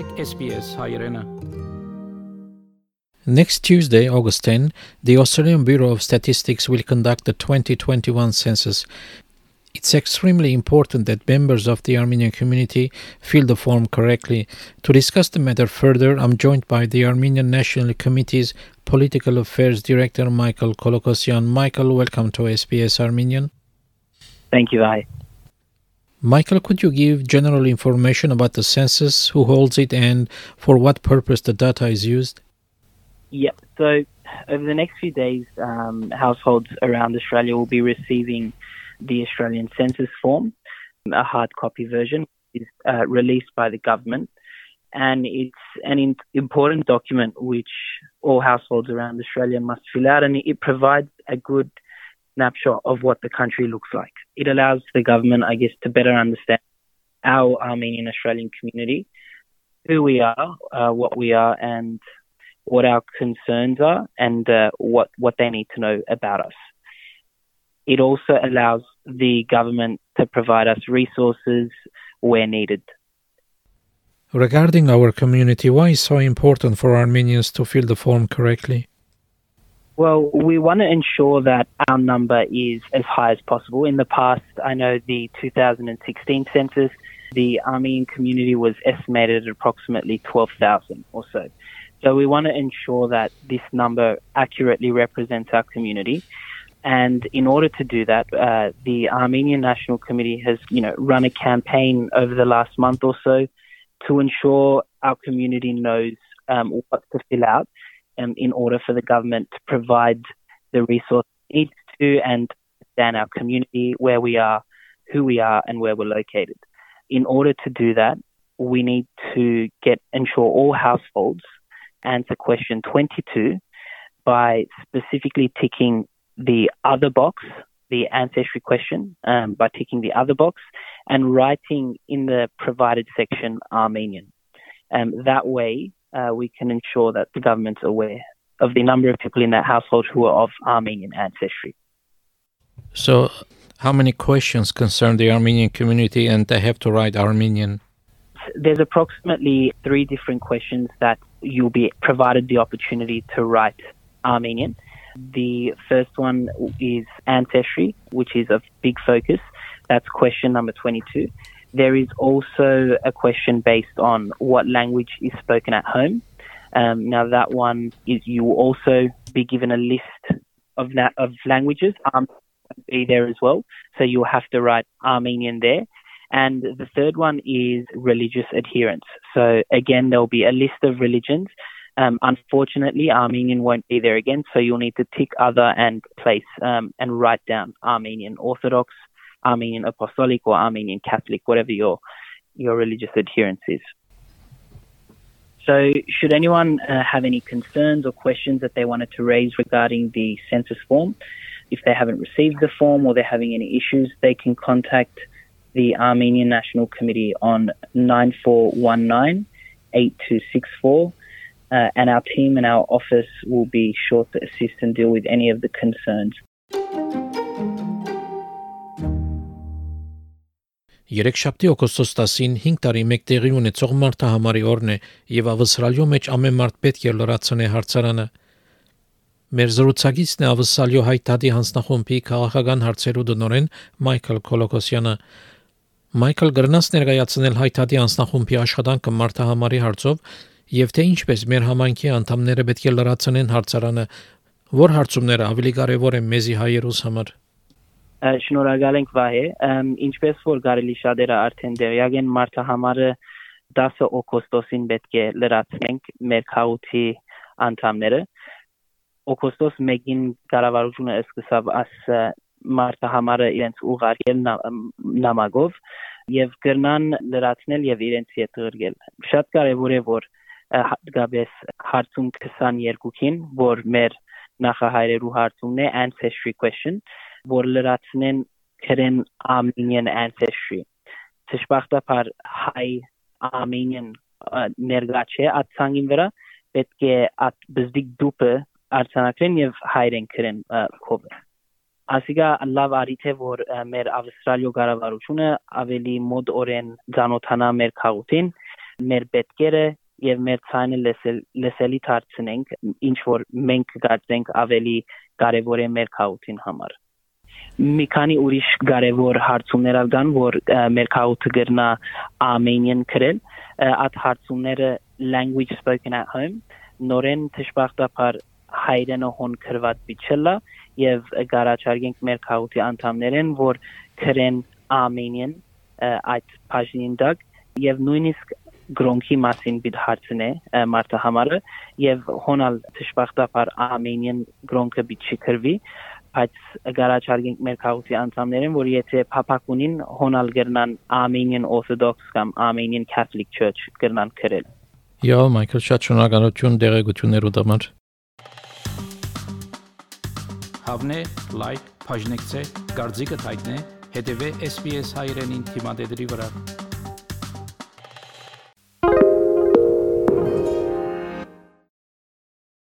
SBS Hayrena. Next Tuesday, August 10, the Australian Bureau of Statistics will conduct the 2021 census. It's extremely important that members of the Armenian community fill the form correctly. To discuss the matter further, I'm joined by the Armenian National Committee's Political Affairs Director Michael Kolokossian. Michael, welcome to SBS Armenian. Thank you, I. Michael, could you give general information about the census, who holds it, and for what purpose the data is used? Yep. So over the next few days, um, households around Australia will be receiving the Australian Census Form, a hard copy version, is uh, released by the government, and it's an in- important document which all households around Australia must fill out, and it provides a good snapshot of what the country looks like. It allows the government, I guess, to better understand our Armenian Australian community, who we are, uh, what we are, and what our concerns are, and uh, what what they need to know about us. It also allows the government to provide us resources where needed. Regarding our community, why is so important for Armenians to fill the form correctly? Well, we want to ensure that our number is as high as possible. In the past, I know the 2016 census, the Armenian community was estimated at approximately 12,000 or so. So we want to ensure that this number accurately represents our community. And in order to do that, uh, the Armenian National Committee has, you know, run a campaign over the last month or so to ensure our community knows um, what to fill out um, in order for the government to provide the resources it needs to and understand our community, where we are, who we are, and where we're located. In order to do that, we need to get ensure all households answer question 22 by specifically ticking the other box, the ancestry question, um, by ticking the other box and writing in the provided section Armenian. Um, that way, uh, we can ensure that the government's aware of the number of people in that household who are of Armenian ancestry. So, how many questions concern the Armenian community and they have to write Armenian? There's approximately three different questions that you'll be provided the opportunity to write Armenian. The first one is ancestry, which is a big focus. That's question number 22. There is also a question based on what language is spoken at home. Um, now, that one is you will also be given a list of na- of languages. Um, be there as well, so you'll have to write Armenian there. And the third one is religious adherence. So again, there'll be a list of religions. Um, unfortunately, Armenian won't be there again, so you'll need to tick other and place um, and write down Armenian Orthodox, Armenian Apostolic, or Armenian Catholic, whatever your your religious adherence is. So, should anyone uh, have any concerns or questions that they wanted to raise regarding the census form, if they haven't received the form or they're having any issues, they can contact the Armenian National Committee on 9419 8264. Uh, and our team and our office will be sure to assist and deal with any of the concerns. Երեքշաբթի օգոստոս 10-ին 5 տարի մեկ տեղի ունեցող մարտահամարի օրն է եւ ավստրալիո մեջ ամեն մարդ պետք է լրացնի հարցարանը։ Մեր զրուցակիցն է ավստրալիո հայտարարի հանձնախումբի քաղաքական հարցերու դնորեն Մայքլ Կոլոկոսյանը։ Մայքլ գրնաս ներկայացնել հայտարարի հանձնախումբի աշխատանքը մարտահամարի հարցով եւ թե ինչպես մեր համայնքի անդամները պետք է լրացնեն հարցարանը, որ հարցումները ավելի կարեւոր են մեզի հայերուս համար։ Շնորհակալ ենք Վահե, ինչպես որ կարելի շատերը արդեն դերյակ են մարտահամարը 10 օգոստոսին պետք է լրացնենք մեր քաղաքի անդամները։ Օգոստոս 1-ին կառավարությունը սկսավ աս մարտահամարը իրենց ուղարկել նամակով եւ կրնան լրացնել եւ իրենց հետ ղրգել։ Շատ կարեւոր է որ հատկապես հարցում 22-ին, որ մեր նախահայրերու հարցումն է ancestry question, որ լրացնեն քրեն Armenian ancestry։ Ճշմարտաբար հայ Armenian ներգա չէ ածանգին վրա, պետք է at բզդիկ դուպը արցանակրեն եւ հայրեն քրեն կովը։ Ասիկա լավ արիթ է որ մեր ավստրալիո կառավարությունը ավելի մոդ օրեն ցանոթանա մեր քաղաքին մեր պետքերը եւ մեր ցանը լսել լսելի դարձնենք ինչ որ մենք գտենք ավելի կարեւոր է մեր քաղաքին համար մի քանի ուրիշ կարևոր հարցումներ ալգան որ մեր քաղաքը գրնա Armenian գրել at հարցումները language spoken at home նորեն դժբախտաբար հայրենը հոն քրված բիչելա եւ գարաչարգենք մեր քաղաքի անդամներեն որ քրեն Armenian այդ բաժնին դակ եւ նույնիսկ գրոնքի մասին բիտ հարցնե մարտը համարը եւ հոնալ դժբախտաբար Armenian գրոնքը բիտ չկրվի բայց գարաչարգենք մեր քաղաքի անդամներին, որ եթե փապակ ունին հոնալ գրնան Armenian Orthodox կամ Armenian Catholic Church գրնան գրել։ Յա, Մայքլ, շատ շնորհակալություն դերեկություններու համար։ Հավնե, լայք, բաժնեկցե, դարձիկը թայտնե, հետեւե SPS հայրենին թիմադեդի վրա։